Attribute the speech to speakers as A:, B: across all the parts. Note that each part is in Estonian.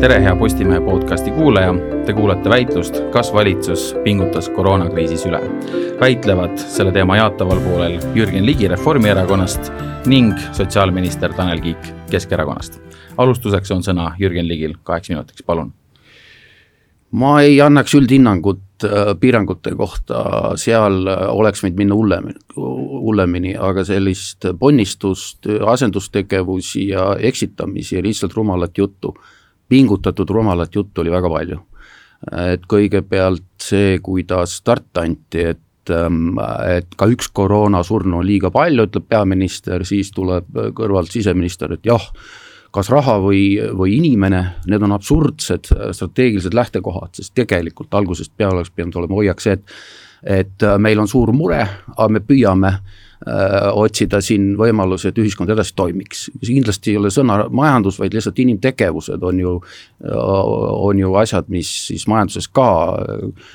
A: tere, hea Postimehe podcasti kuulaja, te kuulate väitlust, kas valitsus pingutas koroonakriisis üle. väitlevad selle teema jaataval poolel Jürgen Ligi Reformierakonnast ning sotsiaalminister Tanel Kiik Keskerakonnast. alustuseks on sõna Jürgen Ligil kaheks minutiks, palun.
B: ma ei annaks üldhinnangut äh, piirangute kohta, seal äh, oleks võinud minna hullemini, hullemini, aga sellist ponnistust, asendustegevusi ja eksitamisi ja lihtsalt rumalat juttu pingutatud rumalat juttu oli väga palju. et kõigepealt see, kuidas start anti, et ähm, et ka üks koroonasurnu on liiga palju, ütleb peaminister, siis tuleb kõrvalt siseminister, et jah, kas raha või, või inimene, need on absurdsed strateegilised lähtekohad, sest tegelikult algusest peale oleks pidanud olema hoiak see, et et meil on suur mure, aga me püüame äh, Äh, otsida siin võimalusi, et ühiskond edasi toimiks. kindlasti ei ole sõna majandus, vaid lihtsalt inimtegevused on ju, on ju asjad, mis siis majanduses ka äh,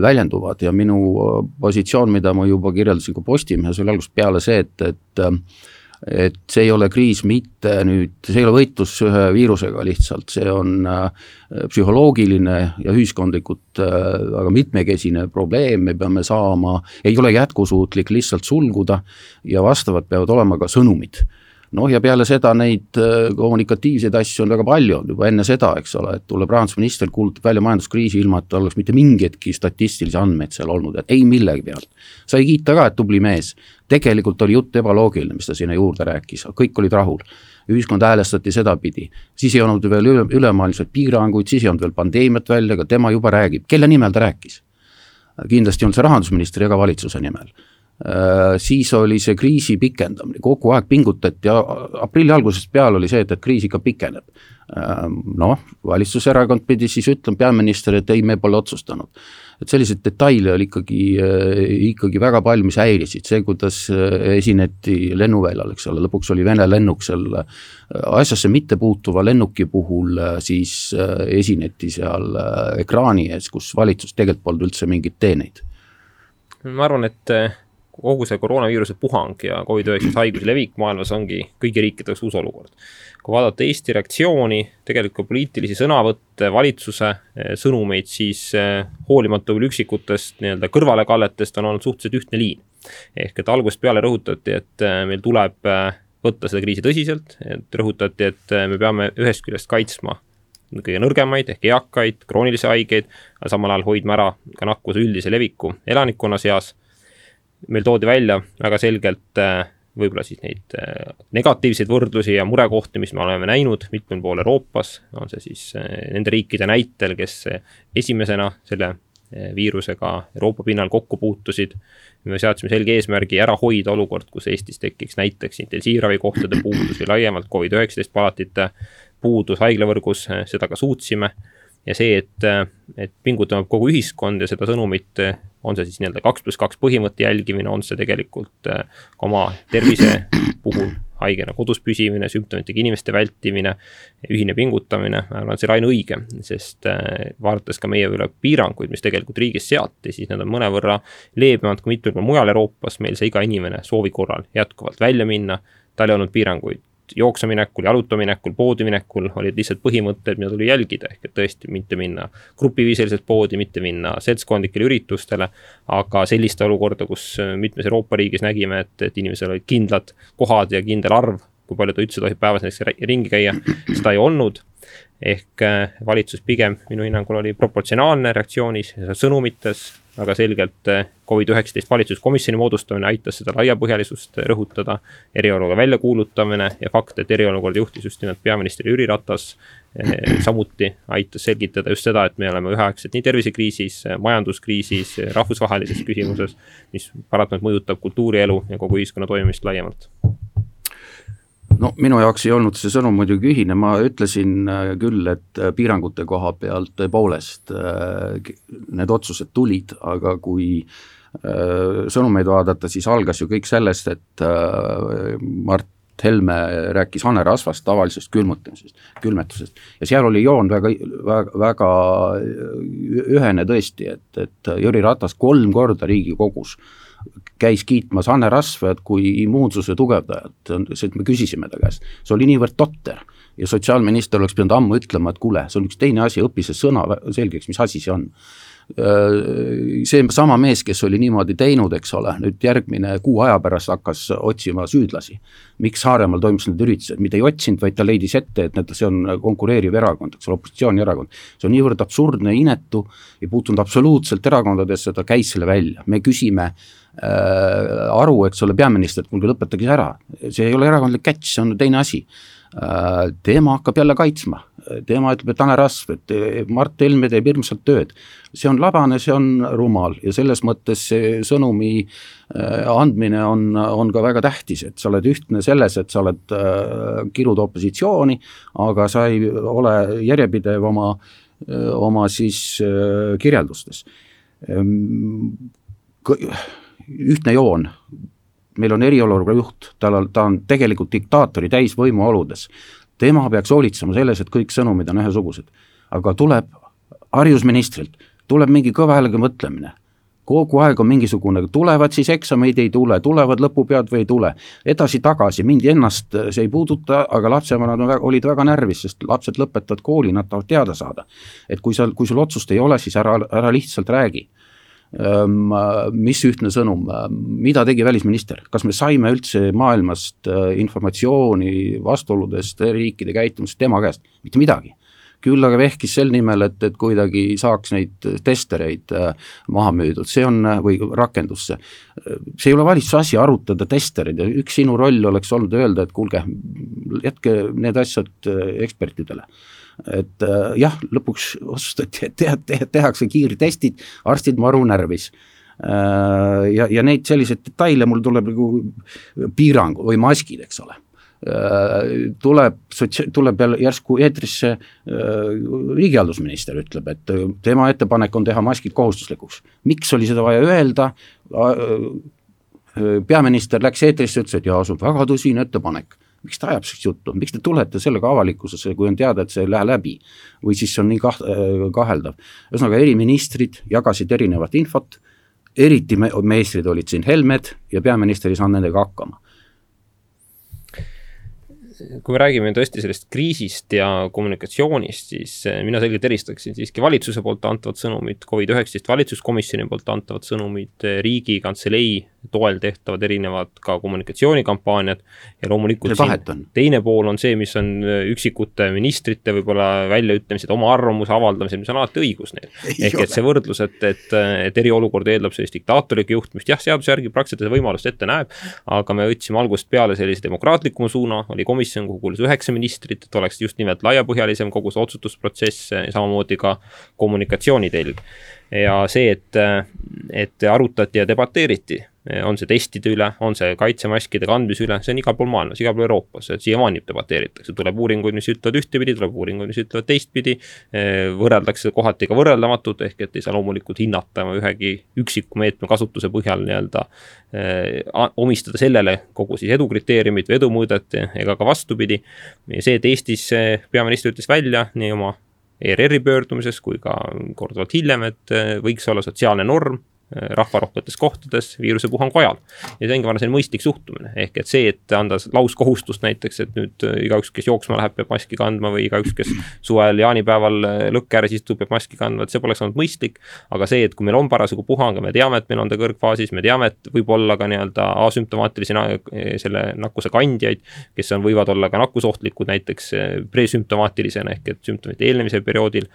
B: väljenduvad ja minu positsioon, mida ma juba kirjeldasin ka Postimehes, oli algusest peale see, et, et et see ei ole kriis mitte nüüd, see ei ole võitlus ühe viirusega lihtsalt, see on äh, psühholoogiline ja ühiskondlikult äh, väga mitmekesine probleem, me peame saama, ei ole jätkusuutlik lihtsalt sulguda ja vastavad peavad olema ka sõnumid noh, ja peale seda neid äh, kommunikatiivseid asju on väga palju olnud juba enne seda, eks ole, et tuleb rahandusminister, kuulutab välja majanduskriisi, ilma et oleks mitte mingeidki statistilisi andmeid seal olnud, et ei millegi pealt. sai kiita ka, et tubli mees. tegelikult oli jutt ebaloogiline, mis ta sinna juurde rääkis, kõik olid rahul. ühiskond häälestati sedapidi, siis ei olnud veel üle, ülemaailmseid piiranguid, siis ei olnud veel pandeemiat välja, aga tema juba räägib, kelle nimel ta rääkis? kindlasti ei olnud see rahandusministri ega valitsuse nimel siis oli see kriisi pikendamine, kogu aeg pingutati, aprilli algusest peale oli see, et, et kriis ikka pikeneb. Äh, noh, valitsuserakond pidi siis ütlema, peaminister, et ei, me pole otsustanud. et selliseid detaile oli ikkagi, äh, ikkagi väga palju, mis häirisid, see, kuidas esineti lennuväljal, eks ole, lõpuks oli Vene lennuk seal asjasse mittepuutuva lennuki puhul siis esineti seal ekraani ees, kus valitsus tegelikult polnud üldse mingeid teeneid.
C: ma arvan, et kogu see koroonaviiruse puhang ja Covid-19 haiguse levik maailmas ongi kõigi riikide jaoks uus olukord. kui vaadata Eesti reaktsiooni, tegelikult poliitilisi sõnavõtte, valitsuse eh, sõnumeid, siis eh, hoolimata küll üksikutest nii-öelda kõrvalekalletest on olnud suhteliselt ühtne liin. ehk et algusest peale rõhutati, et eh, meil tuleb võtta seda kriisi tõsiselt, et rõhutati, et me peame ühest küljest kaitsma kõige nõrgemaid ehk eakaid, kroonilisi haigeid, aga samal ajal hoidma ära ka nakkuse üldise leviku elanikkonna seas meil toodi välja väga selgelt äh, võib-olla siis neid äh, negatiivseid võrdlusi ja murekohti, mis me oleme näinud mitmel pool Euroopas, on see siis äh, nende riikide näitel, kes esimesena selle viirusega Euroopa pinnal kokku puutusid. me seadsime selge eesmärgi ära hoida olukord, kus Eestis tekiks näiteks intensiivravikohtade puudus või laiemalt Covid-19 palatite puudus haiglavõrgus, seda ka suutsime ja see, et, et pingutab kogu ühiskond ja seda sõnumit, on see siis nii-öelda kaks pluss kaks põhimõtte jälgimine, on see tegelikult äh, oma tervise puhul haigena kodus püsimine, sümptomitega inimeste vältimine, ühine pingutamine, ma arvan, et see on ainuõige, sest äh, vaadates ka meie üle piiranguid, mis tegelikult riigis seati, siis need on mõnevõrra leebemad kui mitmel pool mujal Euroopas, meil sai iga inimene soovi korral jätkuvalt välja minna, tal ei olnud piiranguid jooksma minekul, jaluta minekul, poodi minekul olid lihtsalt põhimõtted, mida tuli jälgida, ehk et tõesti mitte minna grupiviisiliselt poodi, mitte minna seltskondlikele üritustele, aga sellist olukorda, kus mitmes Euroopa riigis nägime, et, et inimesel olid kindlad kohad ja kindel arv, kui palju ta üldse tohib päevas näiteks ringi käia, seda ei olnud. Ehk äh, valitsus pigem minu hinnangul oli proportsionaalne reaktsioonis, sõnumites, väga selgelt äh, Covid-19 valitsuskomisjoni moodustamine aitas seda laiapõhjalisust rõhutada, eriolukorra väljakuulutamine ja fakt, et eriolukorda juhtis just nimelt peaminister Jüri Ratas, äh, samuti aitas selgitada just seda, et me oleme üheaegselt nii tervisekriisis, majanduskriisis, rahvusvahelises küsimuses, mis paratamatult mõjutab kultuurielu ja kogu ühiskonna toimimist laiemalt
B: no minu jaoks ei olnud see sõnum muidugi ühine, ma ütlesin äh, küll, et äh, piirangute koha pealt tõepoolest äh, need otsused tulid, aga kui sõnumeid vaadata, siis algas ju kõik sellest, et Mart Helme rääkis hanerasvast, tavalisest külmutamisest, külmetusest. Ja seal oli joon väga, väga, väga ühene tõesti, et, et Jüri Ratas kolm korda Riigikogus käis kiitmas Anne Rasvajat kui immuunsuse tugevdajat, see, et me küsisime ta käest, see oli niivõrd totter. Ja sotsiaalminister oleks pidanud ammu ütlema, et kuule, see on üks teine asi, õpi see sõna selgeks, mis asi see on. Äh, see sama mees, kes oli niimoodi teinud, eks ole, nüüd järgmine kuu aja pärast hakkas otsima süüdlasi. miks Saaremaal toimus need üritused, mitte ei otsinud, vaid ta leidis ette, et need, see on konkureeriv erakond, eks ole, opositsioonierakond. see on niivõrd absurdne, inetu, ei puutunud absoluutselt erakondadesse, ta käis selle välja, me küsime äh, aru, eks ole, peaministrilt, kuulge lõpetage see ära, see ei ole erakondlik catch, see on teine asi äh,. teema hakkab jälle kaitsma tema ütleb, et Tanel Rasv, et Mart Helme teeb hirmsat tööd. see on labane, see on rumal ja selles mõttes see sõnumi äh, andmine on, on ka väga tähtis, et sa oled ühtne selles, et sa oled, äh, kirud opositsiooni, aga sa ei ole järjepidev oma, äh, oma siis kirjeldustes. Ühtne joon. Meil on eriolukorra juht, tal on, ta on tegelikult diktaatori täisvõimu oludes tema peaks hoolitsema selles, et kõik sõnumid on ühesugused. aga tuleb haridusministrilt, tuleb mingi kõva häälega mõtlemine, kogu aeg on mingisugune, tulevad siis eksameid, ei tule, tulevad lõpupead või ei tule, edasi-tagasi, mind ennast see ei puuduta, aga lapsevanemad väga, olid väga närvis, sest lapsed lõpetavad kooli, nad tahavad teada saada. et kui sa, kui sul otsust ei ole, siis ära, ära lihtsalt räägi mis ühtne sõnum, mida tegi välisminister, kas me saime üldse maailmast äh, informatsiooni vastuoludest riikide käitumisest tema käest, mitte midagi. Küll aga vehkis sel nimel, et, et kuidagi saaks neid testereid maha müüdud, see on, või rakendusse. see. Ei ole valitsuse asi arutada testereid ja üks sinu roll oleks olnud öelda, et kuulge, jätke need asjad ekspertidele et äh, jah, lõpuks otsustati, et teha, teha, tehakse kiirtestid, arstid maru närvis äh,. ja, ja neid selliseid detaile mul tuleb nagu piirang või maskid, eks ole äh, tuleb sotsia-, tuleb jälle järsku eetrisse äh, riigihaldusminister ütleb, et tema ettepanek on teha maskid kohustuslikuks. miks oli seda vaja öelda peaminister läks eetrisse, ütles, et jaa, see on väga tõsine ettepanek miks ta ajab sellist juttu, miks te tulete sellega avalikkusesse, kui on teada, et see ei lähe läbi? või siis see on nii kah-, kaheldav. ühesõnaga, eri ministrid jagasid erinevat infot, eriti me-, meistrid olid siin Helmed ja peaminister ei saanud nendega hakkama
C: kui me räägime tõesti sellest kriisist ja kommunikatsioonist, siis eh, mina selgelt eristaksin siiski valitsuse poolt antavat sõnumit, Covid-19 valitsuskomisjoni poolt antavat sõnumit, eh, Riigikantselei toel tehtavad erinevad ka kommunikatsioonikampaaniad ja loomulikult teine pool on see, mis on äh, üksikute ministrite võib-olla väljaütlemised, oma arvamuse avaldamised, mis on alati õigus neil. ehk et see võrdlus, et, et, et eriolukord eeldab sellist diktaatorlikku juhtimist, jah, seaduse järgi praktiliselt seda võimalust ette näeb, aga me võtsime algusest peale sellise demokraatlikuma suuna, oli komisjon, kuhu kuulus üheksa ministrit, et oleks just nimelt laiapõhjalisem kogu see otsustusprotsess ja samamoodi ka kommunikatsioonitelg ja see, et, et arutati ja debateeriti, on see testide üle, on see kaitsemaskide kandmise üle, see on igal pool maailmas, igal pool Euroopas, siiamaani debateeritakse, tuleb uuringuid, mis ütlevad ühtepidi, tuleb uuringuid, mis ütlevad teistpidi. võrreldakse kohati ka võrreldamatut, ehk et ei saa loomulikult hinnata ühegi üksiku meetme kasutuse põhjal nii-öelda eh, omistada sellele kogu siis edukriteeriumit või edumõõdet ega ka vastupidi. see, et Eestis peaminister ütles välja nii oma ERR-i pöördumises kui ka korduvalt hiljem, et võiks olla sotsiaalne norm rahvarohketes kohtades viirusepuhangu ajal. ja see ongi, ma arvan, selline mõistlik suhtumine, ehk et see, et anda lauskohustust näiteks, et nüüd äh, igaüks, kes jooksma läheb, peab maski kandma või igaüks, kes suvel jaanipäeval äh, lõkke ääres istub, peab maski kandma, et see poleks olnud mõistlik. aga see, et kui meil on parasjagu puhang ja me teame, et meil on ta kõrgfaasis, me teame, et võib olla ka nii-öelda asümptomaatilisi selle nakkuse kandjaid, kes on, võivad olla ka nakkusohtlikud näiteks presümptomaatilisena ehk et sümptomite eelnemisel perioodil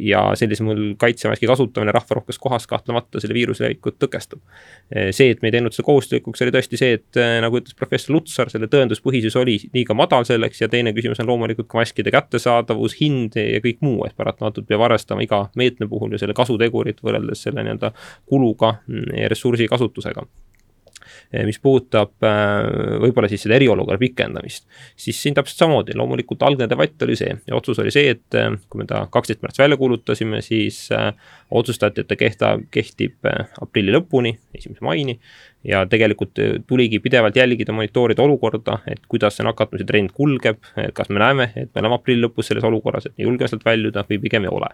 C: ja sellisel juhul kaitsemaski kasutamine rahvarohkes kohas kahtlemata selle viiruse levikut tõkestab. see, et me ei teinud seda kohustuslikuks, oli tõesti see, et nagu ütles professor Lutsar, selle tõenduspõhisus oli liiga madal selleks ja teine küsimus on loomulikult ka maskide kättesaadavus, hind ja kõik muu, et paratamatult peab arvestama iga meetme puhul ju selle kasutegurit võrreldes selle nii-öelda kuluga ja ressursi kasutusega mis puudutab äh, võib-olla siis seda eriolukorra pikendamist, siis siin täpselt samamoodi, loomulikult algne debatt oli see. Ja otsus oli see, et äh, kui me ta kaksteist märts välja kuulutasime, siis äh, otsustati, et ta kehta, kehtib aprilli lõpuni, esimese maini. ja tegelikult tuligi pidevalt jälgida, monitoorida olukorda, et kuidas see nakatumise trend kulgeb, kas me näeme, et me oleme aprilli lõpus selles olukorras, et me julgeme sealt väljuda või pigem ei ole.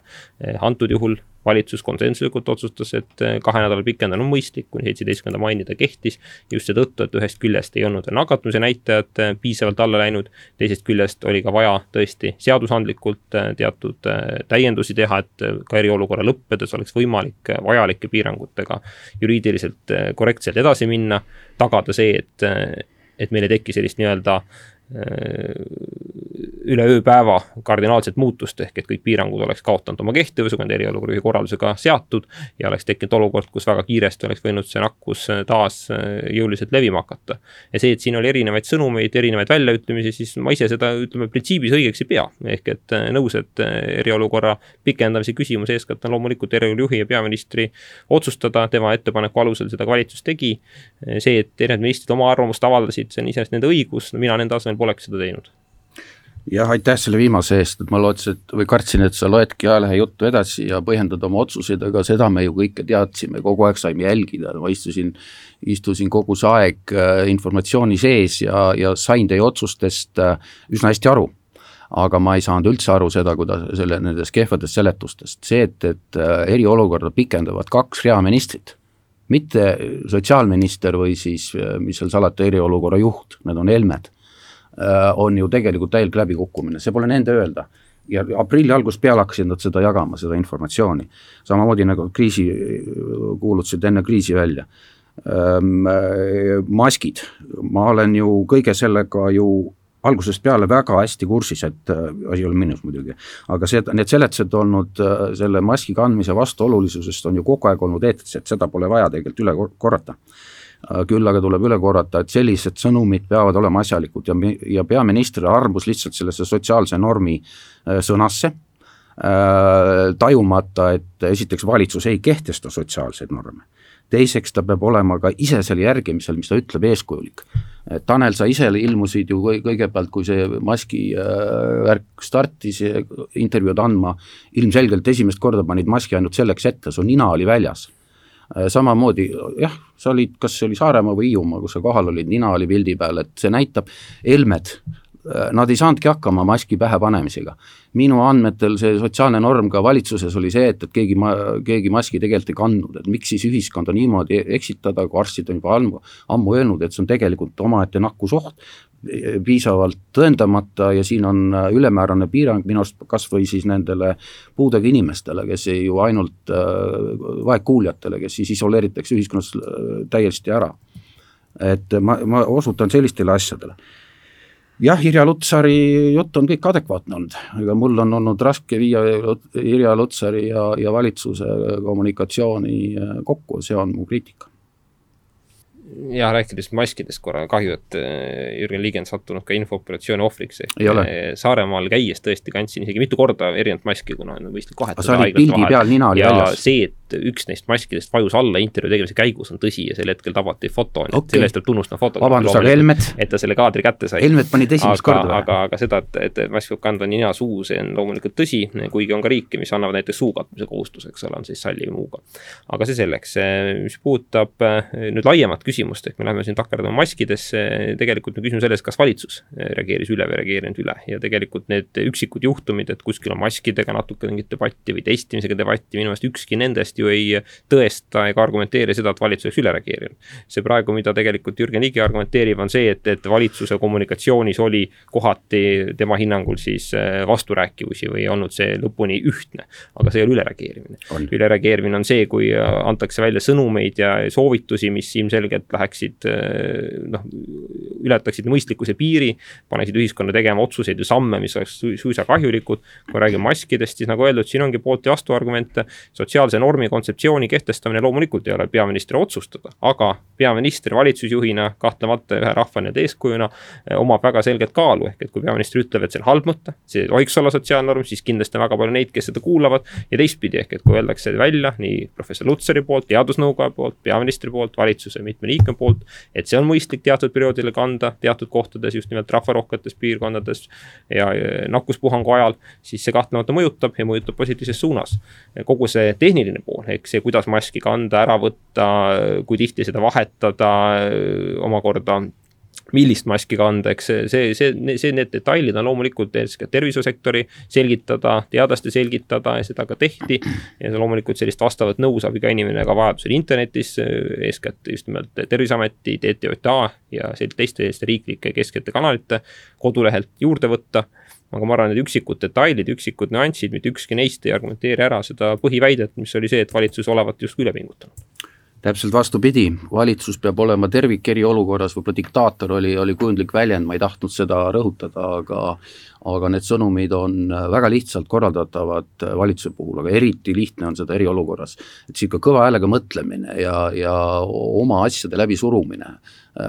C: antud juhul valitsus konsensuslikult otsustas, et kahe nädala pikendamine on mõistlik, kuni seitsmeteistkümnenda maini ta kehtis. just seetõttu, et ühest küljest ei olnud nakatumise näitajad piisavalt alla läinud, teisest küljest oli ka vaja tõesti seadusandlikult teatud täiendusi teha, et ka eriolukorra lõppedes oleks võimalik vajalike piirangutega juriidiliselt korrektselt edasi minna, tagada see, et, et meil ei teki sellist nii-öelda üle ööpäeva kardinaalset muutust, ehk et kõik piirangud oleks kaotanud oma kehtivuse, kui need eriolukorra juhi korraldusega seatud ja oleks tekkinud olukord, kus väga kiiresti oleks võinud see nakkus taas jõuliselt levima hakata. ja see, et siin oli erinevaid sõnumeid, erinevaid väljaütlemisi, siis ma ise seda, ütleme, printsiibis õigeks ei pea. ehk et nõus, et eriolukorra pikendamise küsimus eeskätt on loomulikult eriolukorra juhi ja peaministri otsustada, tema ettepaneku alusel seda ka valitsus tegi. see, et erinevad ministrid oma arvamust avaldasid, see on iseenesest nende õigus, no mina nende asemel poleks seda teinud.
B: Jah, aitäh selle viimase eest, et ma lootsin, et või kartsin, et sa loedki ajalehe juttu edasi ja põhjendad oma otsuseid, aga seda me ju kõike teadsime, kogu aeg saime jälgida, ma istusin, istusin kogu see aeg äh, informatsiooni sees ja, ja sain teie otsustest äh, üsna hästi aru. aga ma ei saanud üldse aru seda, kuidas selle, nendest kehvadest seletustest, see, et, et äh, eriolukorda pikendavad kaks reaministrit mitte sotsiaalminister või siis, mis seal salata, eriolukorra juht, need on Helmed on ju tegelikult täielik läbikukkumine, see pole nende öelda. ja aprilli algusest peale hakkasid nad seda jagama, seda informatsiooni. samamoodi nagu kriisi kuulutasid enne kriisi välja. Äh, maskid, ma olen ju kõige sellega ju algusest peale väga hästi kursis, et äh, asi ei ole minus muidugi, aga see, need seletused olnud selle maski kandmise vastuolulisusest on ju kogu aeg olnud eetris, et seda pole vaja tegelikult üle korrata Äh, küll aga tuleb üle korrata, et sellised sõnumid peavad olema asjalikud ja, ja peaminister armus lihtsalt sellesse sotsiaalse normi äh, sõnasse, äh, tajumata, et esiteks valitsus ei kehtesta sotsiaalseid norme. teiseks, ta peab olema ka ise selle järgimisel, mis ta ütleb, eeskujulik. Tanel, sa ise ilmusid ju kõigepealt, kui see maski värk startis intervjuud andma, ilmselgelt esimest korda panid maski ainult selleks ette, su nina oli väljas Äh, samamoodi jah, sa olid, kas see oli Saaremaa või Hiiumaa, kus sa kohal olid, nina oli pildi peal, et see näitab, helmed, äh, nad ei saanudki hakkama maski pähe panemisega. minu andmetel see sotsiaalne norm ka valitsuses oli see, et, et keegi ma, keegi maski tegelikult ei kandnud, et miks siis ühiskonda niimoodi eksitada, kui arstid on juba ammu, ammu öelnud, et see on tegelikult omaette nakkusoht, piisavalt tõendamata ja siin on äh, ülemäärane piirang minu arust kas või siis nendele puudega inimestele, kes ei ju ainult äh, vaegkuuljatele, kes siis isoleeritakse ühiskonnast äh, täiesti ära. et ma, ma osutan sellistele asjadele. Jah, Irja Lutsari jutt on kõik adekvaatne olnud, ega mul on olnud raske viia Irja Lutsari ja, ja valitsuse kommunikatsiooni kokku, see on mu kriitika
C: ja rääkides maskidest korra, kahju, et äh, Jürgen Ligi on sattunud ka infooperatsiooni ohvriks, ehk
B: äh,
C: Saaremaal käies tõesti kandsin isegi mitu korda erinevat maski, kuna on mõistlik vahetada.
B: sa olid pildi peal, nina oli
C: ja
B: väljas.
C: see, et üks neist maskidest vajus alla intervjuu tegemise käigus, on tõsi ja sel hetkel tabati foto, nii et okay. selle eest tuleb tunnustama foto.
B: vabandust, aga Helmet?
C: et ta selle kaadri kätte sai.
B: Helmet panid esimest korda
C: või? aga, aga seda, et, et mask peab kandma nina suu, see on loomulikult tõsi, kuigi on ka riike, mis annavad näiteks suu katmise kohustuse, eks ole, on siis salliv muuga. aga see selleks, mis puudutab äh, nüüd laiemat küsimust, ehk me läheme siin takerdume maskidesse, tegelikult on küsimus selles, kas valitsus reageeris üle või reageerinud üle ja tegelikult need üksikud juhtumid, et kuskil on maskidega natuke mingit debatti või testimisega debatti, minu meelest ükski nendest ju ei tõesta ega argumenteeri seda, et valitsus oleks üle reageerinud. see praegu, mida tegelikult Jürgen Ligi argumenteerib, on see, et, et valitsuse kommunikatsioonis oli kohati tema hinnangul siis äh, vasturääkivusi või ei olnud see lõpuni ühtne. aga see ei ole ülereageerimine. ülereageerimine on see, kui äh, antakse välja sõnumeid ja soovitusi, mis ilmselgelt läheksid äh, noh, ületaksid mõistlikkuse piiri, paneksid ühiskonna tegema otsuseid ja samme, mis oleks suisa kahjulikud. kui räägime maskidest, siis nagu öeldud, siin ongi poolt ja vastuargumente. sotsiaalse normi kontseptsiooni kehtestamine loomulikult ei ole peaministri otsustada, aga peaminister valitsusjuhina kahtlemata ühe rahva nii-öelda eeskujuna eh, omab väga selget kaalu, ehk et kui peaminister ütleb, et see on halb mõte, see ei tohiks olla sotsiaalnorm, siis kindlasti on väga palju neid, kes seda kuulavad. ja teistpidi, ehk et kui öeldakse välja nii professor Lutsari poolt, teadusnõukoja poolt, peaministri poolt, valitsuse mitme liikme poolt, et see on mõistlik teatud perioodil kanda teatud kohtades, just nimelt rahvarohketes piirkondades ja nakkuspuhangu ajal, siis see kahtlemata mõjutab ja mõjutab positiivses suunas. kogu see tehniline pool, ehk see, kuidas maski kanda, ära võtta, kui tihti seda vahetada, omakorda millist maski kanda, eks see, see, see, see, need detailid on loomulikult eeskätt tervishoiusektori selgitada, teadlaste selgitada ja seda ka tehti. ja loomulikult sellist vastavat nõu saab iga inimene ka vajadusel internetis, eeskätt just nimelt Terviseameti, TTJA ja teiste selliste riiklike kesksete kanalite kodulehelt juurde võtta aga ma arvan, et üksikud detailid, üksikud nüansid, mitte ükski neist ei argumenteeri ära seda põhiväidet, mis oli see, et valitsus olevat justkui üle pingutanud
B: täpselt vastupidi, valitsus peab olema tervik eriolukorras, võib-olla diktaator oli, oli kujundlik väljend, ma ei tahtnud seda rõhutada, aga aga need sõnumid on väga lihtsalt korraldatavad valitsuse puhul, aga eriti lihtne on seda eriolukorras. et niisugune kõva häälega mõtlemine ja, ja oma asjade läbisurumine,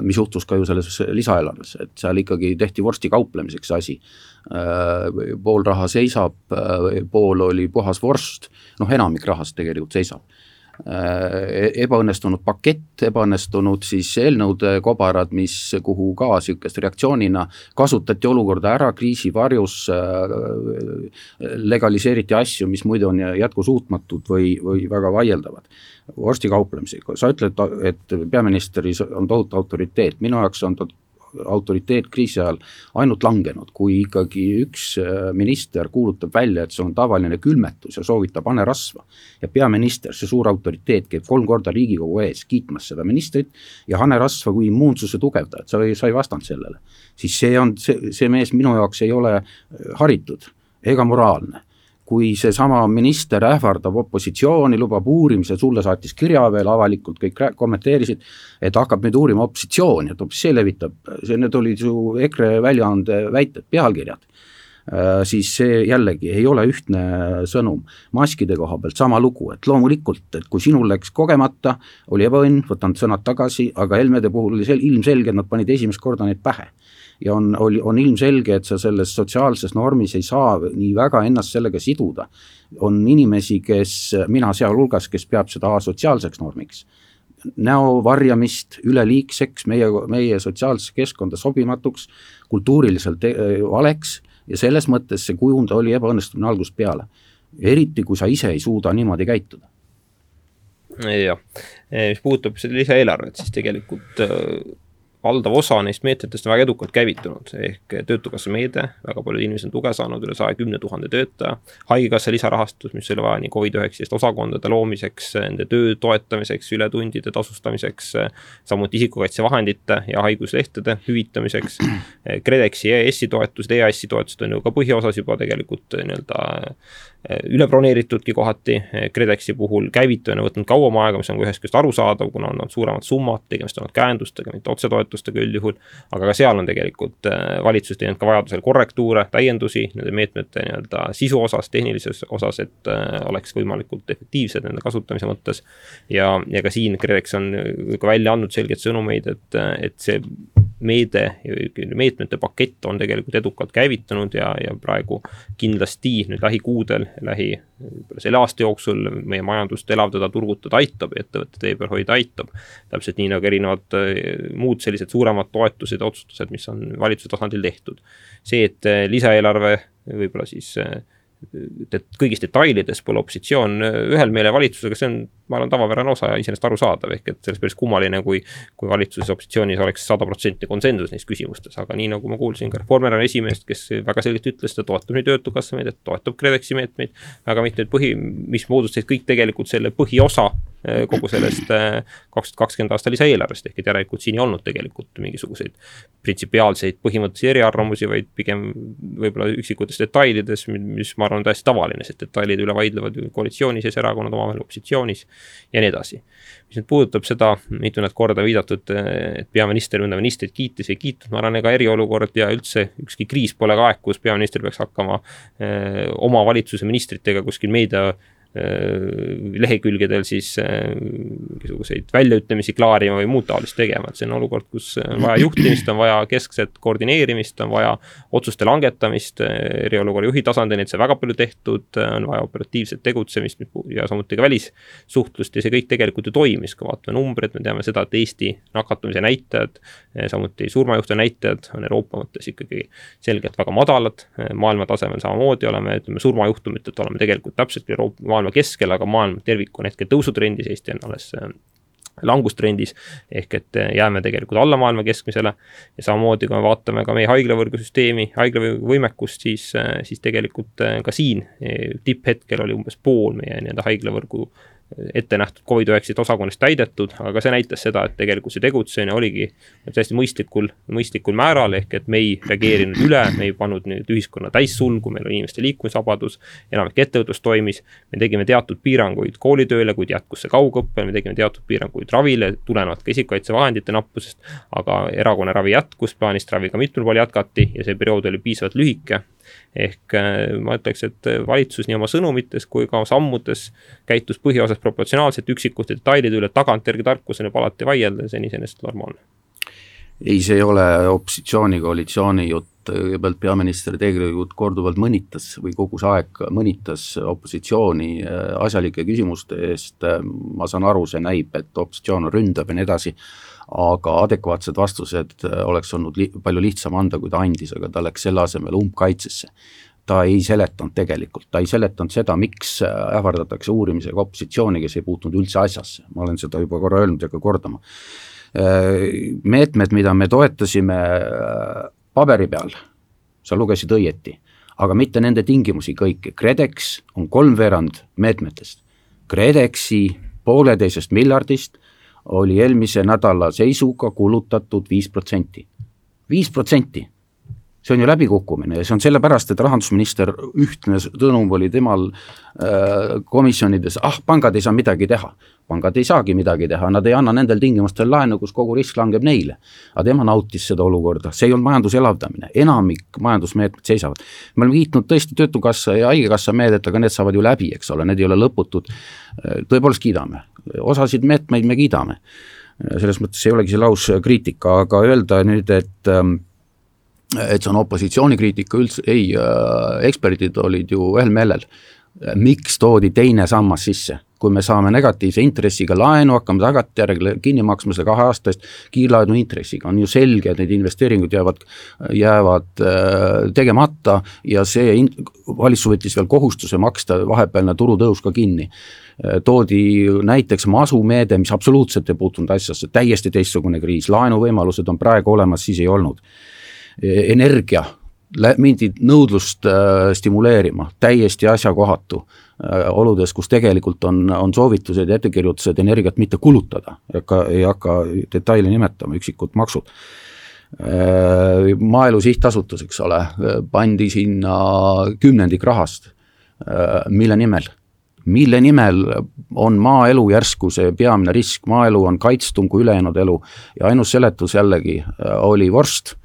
B: mis juhtus ka ju selles lisaeelarves, et seal ikkagi tehti vorsti kauplemiseks see asi. pool raha seisab, pool oli puhas vorst, noh enamik rahast tegelikult seisab ebaõnnestunud pakett, ebaõnnestunud siis eelnõude kobarad, mis, kuhu ka niisugust reaktsioonina kasutati olukorda ära kriisi varjus, äh, legaliseeriti asju, mis muidu on jätkusuutmatud või, või väga vaieldavad. vorstikauplemisega, sa ütled, et peaministris on tohutu autoriteet, minu jaoks on ta autoriteet kriisi ajal ainult langenud, kui ikkagi üks äh, minister kuulutab välja, et see on tavaline külmetus ja soovitab hanerasva. ja peaminister, see suur autoriteet, käib kolm korda Riigikogu ees kiitmas seda ministrit ja hanerasva kui immuunsuse tugevdajat, sa ei, sa ei vastanud sellele. siis see on, see, see mees minu jaoks ei ole haritud ega moraalne kui seesama minister ähvardab opositsiooni, lubab uurimise, sulle saatis kirja veel avalikult, kõik kommenteerisid, et hakkab nüüd uurima opositsiooni, et hoopis see levitab, see, need olid ju EKRE väljaande väited, pealkirjad äh, siis see jällegi ei ole ühtne sõnum. maskide koha pealt sama lugu, et loomulikult, et kui sinul läks kogemata, oli ebaõnn, võtan sõnad tagasi, aga Helmede puhul oli sel-, ilmselge, et nad panid esimest korda neid pähe ja on, oli, on ilmselge, et sa selles sotsiaalses normis ei saa nii väga ennast sellega siduda. on inimesi, kes, mina sealhulgas, kes peab seda asotsiaalseks normiks näo varjamist üleliigseks, meie, meie sotsiaalsesse keskkonda sobimatuks, kultuuriliselt eh, valeks ja selles mõttes see kujund oli ebaõnnestumine algusest peale. eriti, kui sa ise ei suuda niimoodi käituda.
C: jah, mis puudutab seda lisaeelarvet, siis tegelikult äh, valdav osa neist meetmetest on väga edukalt käivitunud, ehk Töötukassa meede, väga paljud inimesed on tuge saanud, üle saja kümne tuhande töötaja. haigekassa lisarahastus, mis oli vaja nii Covid-19 osakondade loomiseks, nende töö toetamiseks, ületundide tasustamiseks, samuti isikukaitsevahendite ja haiguslehtede hüvitamiseks. KredExi ja EAS-i toetused, EAS-i toetused on ju ka põhiosas juba tegelikult nii-öelda üle broneeritudki kohati, KredExi puhul käivitumine võtnud kauem aega, mis on ka ühest küljest arusaadav, kuna on suuremad summad, tegemist on käendustega, mitte otsetoetustega üldjuhul. aga ka seal on tegelikult äh, valitsus teinud ka vajadusel korrektuure, täiendusi nende meetmete nii-öelda sisu osas, tehnilises osas, et äh, oleks võimalikult efektiivsed nende kasutamise mõttes. ja, ja ka siin KredEx on ka välja andnud selgeid sõnumeid, et, et see meede, meetmete pakett on tegelikult edukalt käivitunud ja, ja praegu kindlasti nüüd lähikuudel lähi, selle aasta jooksul meie majandust elavdada, turgutada aitab, ettevõtete tee peal hoida aitab. täpselt nii nagu erinevad eh, muud sellised suuremad toetused ja otsustused, mis on valitsuse tasandil tehtud. see, et eh, lisaeelarve võib-olla siis eh, kõigis detailides pole opositsioon ühel meelel valitsusega, see on, ma arvan, tavapärane osa ja iseenesest arusaadav, ehk et sellest päris kummaline, kui kui valitsuses opositsioonis oleks sada protsenti konsensus neis küsimustes, aga nii nagu ma kuulsin ka Reformierakonna esimeest, kes väga selgelt ütles, ta toetab nii Töötukassa meedet, toetab KredExi meetmeid, väga mitmeid põhi, mis moodustasid kõik tegelikult selle põhiosa eh, kogu sellest eh, kaks tuhat kakskümmend aasta lisaeelarvest, ehk et järelikult siin ei olnud tegelikult mingisuguseid printsipiaalseid põhimõttelisi eriarvamusi, vaid pigem võib-olla üksikutes detailides, mis ma arvan, on täiesti tavaline, sest detailide üle vaidlevad ju koalitsiooni sees erakonnad omavahel opositsioonis ja nii edasi. mis nüüd puudutab seda mitmendat korda viidatud, et peaminister mõnda ministrit kiitis või ei kiitnud, ma arvan, ega eriolukord ja üldse ükski kriis pole ka aeg, kus peaminister peaks hakkama öö, eh, oma valitsuse ministritega kuskil meedia lehekülgedel siis mingisuguseid väljaütlemisi klaarima või muud taolist tegema, et see on olukord, kus on vaja juhtimist, on vaja keskset koordineerimist, on vaja otsuste langetamist eriolukorra juhi tasandil, et see väga palju tehtud, on vaja operatiivset tegutsemist ja samuti ka välissuhtlust ja see kõik tegelikult ju toimis, kui vaatame numbreid, me teame seda, et Eesti nakatumise näitajad, samuti surmajuhtude näitajad on Euroopa mõttes ikkagi selgelt väga madalad, maailma tasemel samamoodi oleme, ütleme surmajuhtumitelt oleme tegelikult täpselt Euroopa, maailma keskel, aga maailm tervik on hetkel tõusutrendis, Eesti on alles langustrendis, ehk et jääme tegelikult alla maailma keskmisele. Ja samamoodi, kui me vaatame ka meie haiglavõrgusüsteemi, haiglavõimekust, siis, siis tegelikult ka siin tipphetkel oli umbes pool meie nii-öelda haiglavõrgu ette nähtud Covid-19 osakonnast täidetud, aga see näitas seda, et tegelikult see tegutsemine oligi täiesti mõistlikul, mõistlikul määral, ehk et me ei reageerinud üle, me ei pannud nüüd ühiskonna täissulgu, meil oli inimeste liikumisvabadus, enamik ettevõtlus toimis, me tegime teatud piiranguid koolitööle, kuid jätkus see kaugõppele, me tegime teatud piiranguid ravile, tulenevalt ka isikukaitsevahendite nappusest, aga erakonna ravi jätkus, plaanist ravi ka mitmel pool jätkati ja see periood oli piisavalt lühike ehk äh, ma ütleks, et valitsus nii oma sõnumites kui ka sammudes käitus põhiosas proportsionaalselt, üksikute detailide üle tagantjärgi tarkusena juba alati vaielda ja see on iseenesest normaalne.
B: ei, see ei ole opositsiooni-koalitsiooni jutt, kõigepealt peaminister tegelikult korduvalt mõnitas või kogu see aeg mõnitas opositsiooni äh, asjalike küsimuste eest, ma saan aru, see näib, et opositsioon ründab ja nii edasi, aga adekvaatsed vastused äh, oleks olnud li palju lihtsam anda, kui ta andis, aga ta läks selle asemel umbkaitsesse. ta ei seletanud tegelikult, ta ei seletanud seda, miks äh, ähvardatakse uurimisega opositsiooni, kes ei puutunud üldse asjasse, ma olen seda juba korra öelnud ja ka kordama. Äh, meetmed, mida me toetasime paberi peal, sa lugesid õieti, aga mitte nende tingimusi kõiki, KredEx on kolmveerand meetmetest. KredExi pooleteisest miljardist oli eelmise nädala seisuga kulutatud viis protsenti. viis protsenti, see on ju läbikukkumine ja see on sellepärast, et rahandusminister ühtne sõnum oli temal äh, komisjonides, ah, pangad ei saa midagi teha. pangad ei saagi midagi teha, nad ei anna nendel tingimustel laenu, kus kogu risk langeb neile. aga tema nautis seda olukorda, see ei olnud majanduse elavdamine, enamik majandusmeetmed seisavad. me oleme kiitnud tõesti Töötukassa ja Haigekassa meedet, aga need saavad ju läbi, eks ole, need ei ole lõputud. tõepoolest kiidame, osasid meetmeid me kiidame. selles mõttes ei olegi see lauskriitika, aga öelda nüüd, et ähm, et see on opositsioonikriitika üldse, ei äh,, eksperdid olid ju ühel meelel. miks toodi teine sammas sisse, kui me saame negatiivse intressiga laenu, hakkame tagantjärgi kinni maksma seda kahe aasta eest kiirlaenu intressiga, on ju selge, et need investeeringud jäävad, jäävad äh, tegemata ja see in-, valitsus võttis veel kohustuse maksta vahepealne turutõus ka kinni. Äh, toodi näiteks masumeede, mis absoluutselt ei puutunud asjasse, täiesti teistsugune kriis, laenuvõimalused on praegu olemas, siis ei olnud. E, energia, mindi nõudlust äh, stimuleerima, täiesti asjakohatu äh, oludes, kus tegelikult on, on soovitused ja ettekirjutused energiat mitte kulutada, ei hakka, ei hakka detaile nimetama, üksikud maksud. Äh, maaelu sihtasutus, eks ole, pandi sinna kümnendik rahast, mille nimel? mille nimel on maaelu järsku see peamine risk, maaelu on kaitstum kui ülejäänud elu ja ainus seletus jällegi oli vorst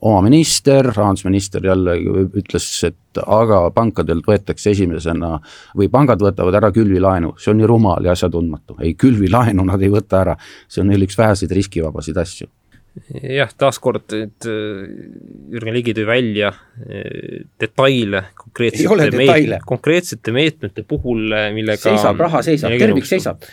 B: oma minister, rahandusminister jälle ütles, et aga pankadelt võetakse esimesena või pangad võtavad ära külvilaenu, see on nii rumal ja asjatundmatu, ei külvilaenu nad ei võta ära, see on neil üks väheseid riskivabasid asju.
C: Jah, taaskord nüüd äh, Jürgen Ligi tõi välja äh, detaile konkreetsete meet-, konkreetsete meetmete puhul, äh, millega
B: seisab, raha seisab, tervik seisab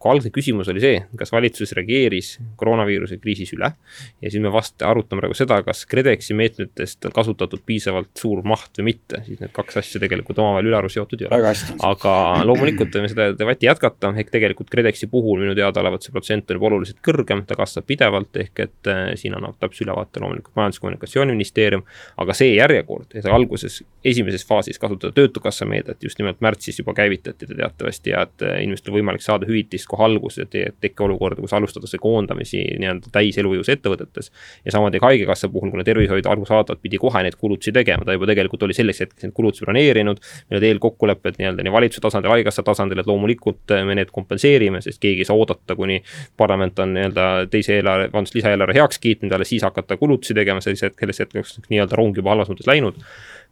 C: kui algne küsimus oli see, kas valitsus reageeris koroonaviiruse kriisis üle ja siis me vast arutame praegu seda, kas KredExi meetmetest on kasutatud piisavalt suur maht või mitte, siis need kaks asja tegelikult omavahel ülearu seotud ei ole. aga loomulikult võime seda debatti jätkata, ehk tegelikult KredExi puhul minu teadaolevalt see protsent on juba oluliselt kõrgem, ta kasvab pidevalt, ehk et äh, siin annab täpse ülevaate loomulikult Majandus- ja Kommunikatsiooniministeerium, aga see järjekord, et alguses, esimeses faasis kasutada Töötukassa meedet, just nimelt märtsis juba käivitati ta teatavasti ja et äh, inimestel võimalik saada hüvitist kohe alguses, et ei teki olukorda, kus alustatakse koondamisi nii-öelda täiselujõus ettevõtetes. ja samamoodi ka Haigekassa puhul, kuna tervishoid arusaadavalt pidi kohe neid kulutusi tegema, ta juba tegelikult oli selleks hetkeks neid kulutusi planeerinud. meil olid eelkokkulepped nii-öelda nii valitsuse tasandil, Haigekassa tasandil, et loomulikult me need kompenseerime, sest keegi ei saa oodata, kuni parlament on nii-öelda teise eelarve, vabandust, lisaeelarve heaks kiitnud, alles siis hakata kulutusi tegema, sellisel hetkel, selles hetkeks nii-öelda rong juba halvas mõttes läinud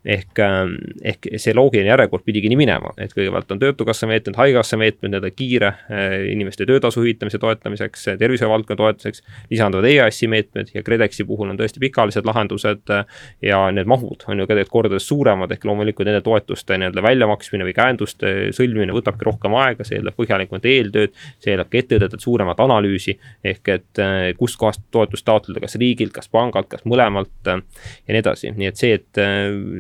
C: ehk, ähm, ehk see loogiline järjekord pidigi nii minema, et kõigepealt on Töötukassa meetmed, Haigekassa meetmed, nii-öelda kiire äh, inimeste töötasu hüvitamise toetamiseks, tervishoiuvaldkonna toetuseks, lisanduvad EAS-i meetmed ja KredExi puhul on tõesti pikaajalised lahendused äh, ja need mahud on ju ka tegelikult kordades suuremad, ehk loomulikult nende toetuste nii-öelda väljamaksmine või käenduste sõlmimine võtabki rohkem aega, see eeldab põhjalikumat eeltööd, see eeldab ka ettevõtetelt suuremat analüüsi, ehk et äh, kustkohast toetust taotleda, kas riigilt, kas pangalt, kas mõlemalt ja nii edasi, nii et see, et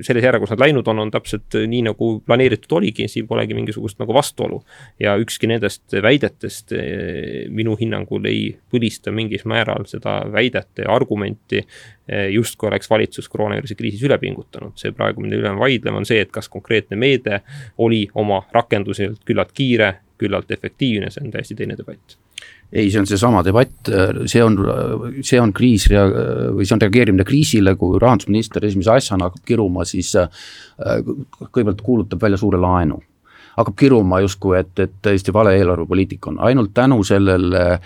C: selles järjekorras nad läinud on, on täpselt nii, nagu planeeritud oligi, siin polegi mingisugust nagu vastuolu. ja ükski nendest väidetest eh, minu hinnangul ei põlista mingil määral seda väidet ja argumenti, eh, justkui oleks valitsus koroonaviiruse kriisis üle pingutanud. see praegu, mille üle me vaidleme, on see, et kas konkreetne meede oli oma rakenduselt küllalt kiire, küllalt efektiivne, see on täiesti teine debatt
B: ei, see on seesama debatt, see on, see on kriis rea-, või see on reageerimine kriisile, kui rahandusminister esimese asjana hakkab kiruma, siis äh, kõigepealt kuulutab välja suure laenu. hakkab kiruma justkui, et, et täiesti vale eelarvepoliitika on, ainult tänu sellele öö,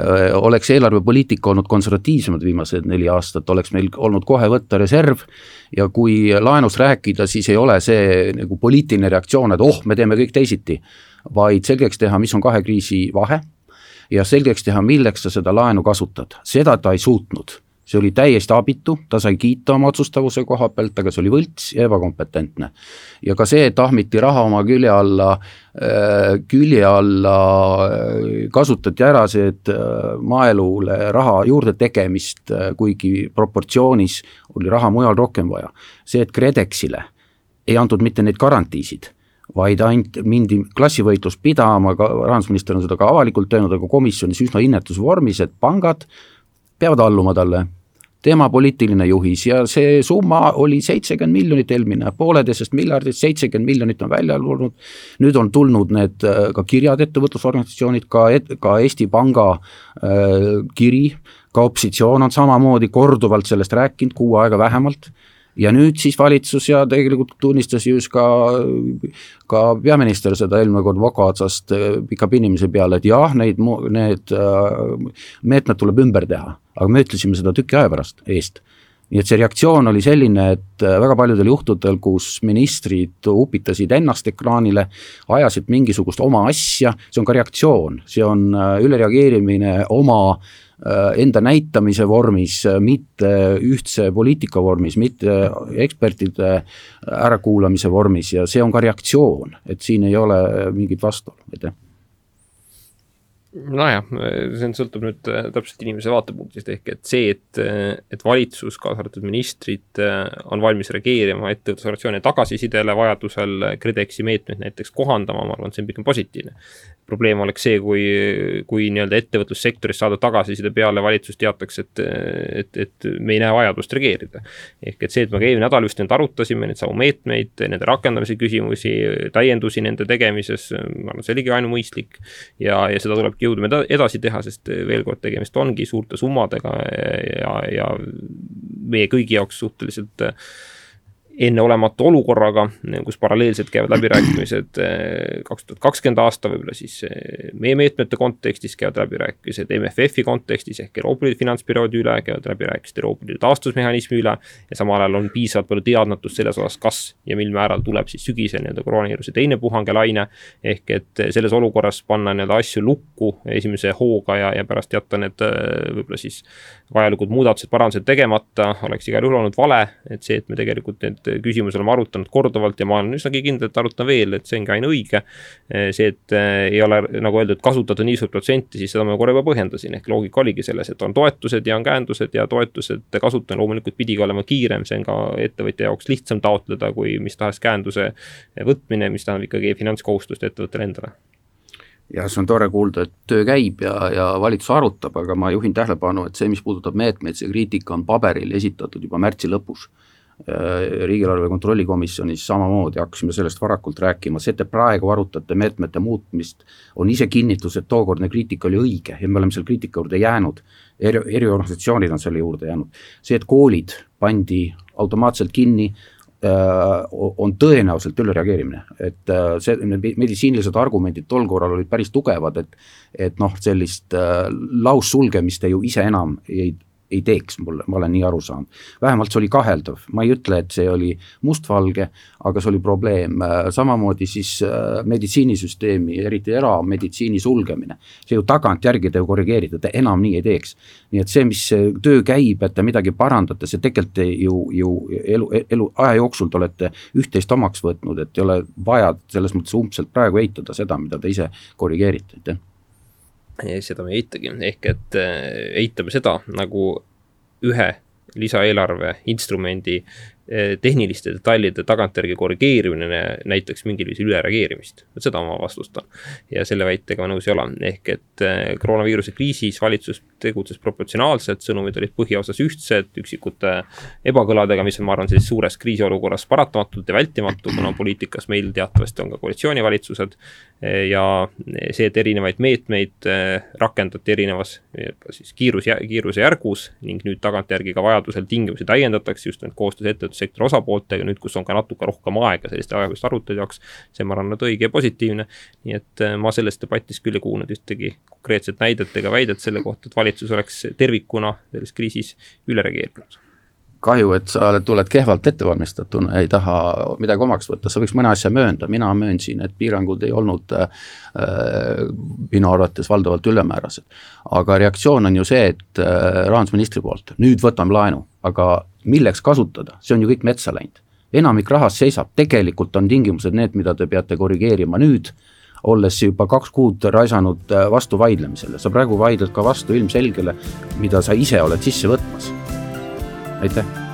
B: äh, oleks eelarvepoliitika olnud konservatiivsemad viimased neli aastat, oleks meil olnud kohe võtta reserv ja kui laenust rääkida, siis ei ole see nagu poliitiline reaktsioon, et oh, me teeme kõik teisiti, vaid selgeks teha, mis on kahe kriisi vahe ja selgeks teha, milleks sa seda laenu kasutad, seda ta ei suutnud see oli täiesti abitu, ta sai kiita oma otsustavuse koha pealt, aga see oli võlts ja ebakompetentne. ja ka see, et ahmiti raha oma külje alla, äh, külje alla äh, kasutati ära see, et äh, maaelule raha juurde tegemist, kuigi proportsioonis oli raha mujal rohkem vaja. see, et KredExile ei antud mitte neid garantiisid vaid ainult mindi klassivõitlust pidama, ka rahandusminister on seda ka avalikult öelnud, aga komisjonis üsna innetus vormis, et pangad peavad alluma talle, tema poliitiline juhis ja see summa oli seitsekümmend miljonit eelmine, pooleteisest miljardist seitsekümmend miljonit on välja tulnud, nüüd on tulnud need äh, ka kirjad, ettevõtlusorganisatsioonid, ka, ka Eesti Panga äh, kiri, ka opositsioon on samamoodi korduvalt sellest rääkinud, kuu aega vähemalt ja nüüd siis valitsus ja tegelikult tunnistas just ka, ka peaminister seda eelmine kord voka otsast äh, pika pinimise peale, et jah, neid, need äh, meetmed tuleb ümber teha, aga me ütlesime seda tüki aja pärast eest. Nii et see reaktsioon oli selline, et äh, väga paljudel juhtudel, kus ministrid upitasid ennast ekraanile, ajasid mingisugust oma asja, see on ka reaktsioon, see on ülereageerimine oma äh, Äh, enda näitamise vormis, äh, mitte ühtse poliitika vormis, mitte ekspertide ärakuulamise vormis ja see on ka reaktsioon, et siin ei ole mingit vastuolu, aitäh
C: nojah, see sõltub nüüd äh, täpselt inimese vaatepunktist, ehk et see, et, et valitsus, kaasa arvatud ministrid, on valmis reageerima ettevõtlusorganisatsiooni tagasisidele, vajadusel KredExi meetmeid näiteks kohandama, ma arvan, et see on pigem positiivne probleem oleks see, kui, kui nii-öelda ettevõtlussektorist saadud tagasiside peale valitsus teataks, et, et, et me ei näe vajadust reageerida. ehk et see, et me ka eelmine nädal just nüüd arutasime neid samu meetmeid, nende rakendamise küsimusi, täiendusi nende tegemises, ma arvan, see oligi ainumõistlik. ja, ja seda tulebki jõudma edasi teha, sest veel kord, tegemist ongi suurte summadega ja, ja meie kõigi jaoks suhteliselt enneolematu olukorraga, kus paralleelselt käivad läbirääkimised eh, kaks tuhat kakskümmend aasta, võib-olla siis eh, meie meetmete kontekstis käivad läbirääkimised MFF-i kontekstis ehk Euroopa Liidu finantsperioodi üle, käivad läbirääkimised Euroopa Liidu taastusmehhanismi üle ja samal ajal on piisavalt palju teadmatust selles osas, kas ja mil määral tuleb siis sügisel nii-öelda koroonaviiruse teine puhang ja laine. ehk et selles olukorras panna nii-öelda asju lukku esimese hooga ja, ja pärast jätta need eh, võib-olla siis vajalikud muudatused, parandused tegemata, oleks igal juhul olnud vale, et see, et me tegelikult need küsimusi oleme arutanud korduvalt ja ma olen üsnagi kindel, et arutan veel, et see ongi ainuõige. see, et eh, ei ole nagu öeldud, kasutada nii suurt protsenti, siis seda ma korra juba põhjendasin, ehk loogika oligi selles, et on toetused ja on käendused ja toetused kasutamine loomulikult pidigi olema kiirem, see on ka ettevõtja jaoks lihtsam taotleda kui mis tahes käenduse võtmine, mis tähendab ikkagi finantskohustust ettevõttele endale.
B: Jah, see on tore kuulda, et töö käib ja, ja valitsus arutab, aga ma juhin tähelepanu, et see, mis puudutab meetmeid, see kriitika on paberil esitatud juba märtsi lõpus riigieelarve kontrolli komisjonis samamoodi hakkasime sellest varakult rääkima, see, et te praegu arutate meetmete muutmist, on ise kinnitus, et tookordne kriitika oli õige ja me oleme selle kriitika juurde jäänud. eri, eriorganisatsioonid on selle juurde jäänud. see, et koolid pandi automaatselt kinni, äh, on tõenäoliselt ülereageerimine, et äh, see, need meditsiinilised argumendid tol korral olid päris tugevad, et et noh, sellist laussulgemist te ju ise enam ei ei teeks mulle, ma olen nii aru saanud. vähemalt see oli kaheldav, ma ei ütle, et see oli mustvalge, aga see oli probleem, samamoodi siis äh, meditsiinisüsteemi, eriti erameditsiini sulgemine. see ju tagantjärgi te korrigeerite, te enam nii ei teeks. nii et see, mis töö käib, et te midagi parandate, see tegelikult ju, ju elu, elu, aja jooksul te olete üht-teist omaks võtnud, et ei ole vaja selles mõttes umbselt praegu eitada seda, mida te ise korrigeerite, aitäh
C: seda me ei eitagi, ehk et äh, eitame seda, nagu ühe lisaeelarve instrumendi tehniliste detailide tagantjärgi korrigeerimine näitaks mingil viisil ülereageerimist. seda ma vastustan. ja selle väitega ma nõus ei ole, ehk et eh, koroonaviiruse kriisis valitsus tegutses proportsionaalselt, sõnumid olid põhiosas ühtsed, üksikute ebakõladega, mis on, ma arvan, sellises suures kriisiolukorras paratamatult ja vältimatu, kuna poliitikas meil teatavasti on ka koalitsioonivalitsused. Eh, ja see, et erinevaid meetmeid rakendati erinevas siis kiirus, kiiruse järgus ning nüüd tagantjärgi ka vajadusel tingimusi täiendatakse just nimelt koostöös ettevõtete ettevõtlussektori osapooltega, nüüd kus on ka natuke rohkem aega selliste ajaliste arutelude jaoks, see ma arvan, on õige ja positiivne. nii et äh, ma selles debatis küll ei kuulnud ühtegi konkreetset näidet ega väidet selle kohta, et valitsus oleks tervikuna selles kriisis üle reageerinud
B: kahju, et sa tuled kehvalt ettevalmistatuna, ei taha midagi omaks võtta, sa võiks mõne asja möönda, mina möönsin, et piirangud ei olnud äh, minu arvates valdavalt ülemäärased. aga reaktsioon on ju see, et äh, rahandusministri poolt, nüüd võtame laenu, aga milleks kasutada, see on ju kõik metsa läinud. enamik rahast seisab, tegelikult on tingimused need, mida te peate korrigeerima nüüd, olles juba kaks kuud raisanud äh, vastu vaidlemisele, sa praegu vaidled ka vastu ilmselgele, mida sa ise oled sisse võtmas. aitäh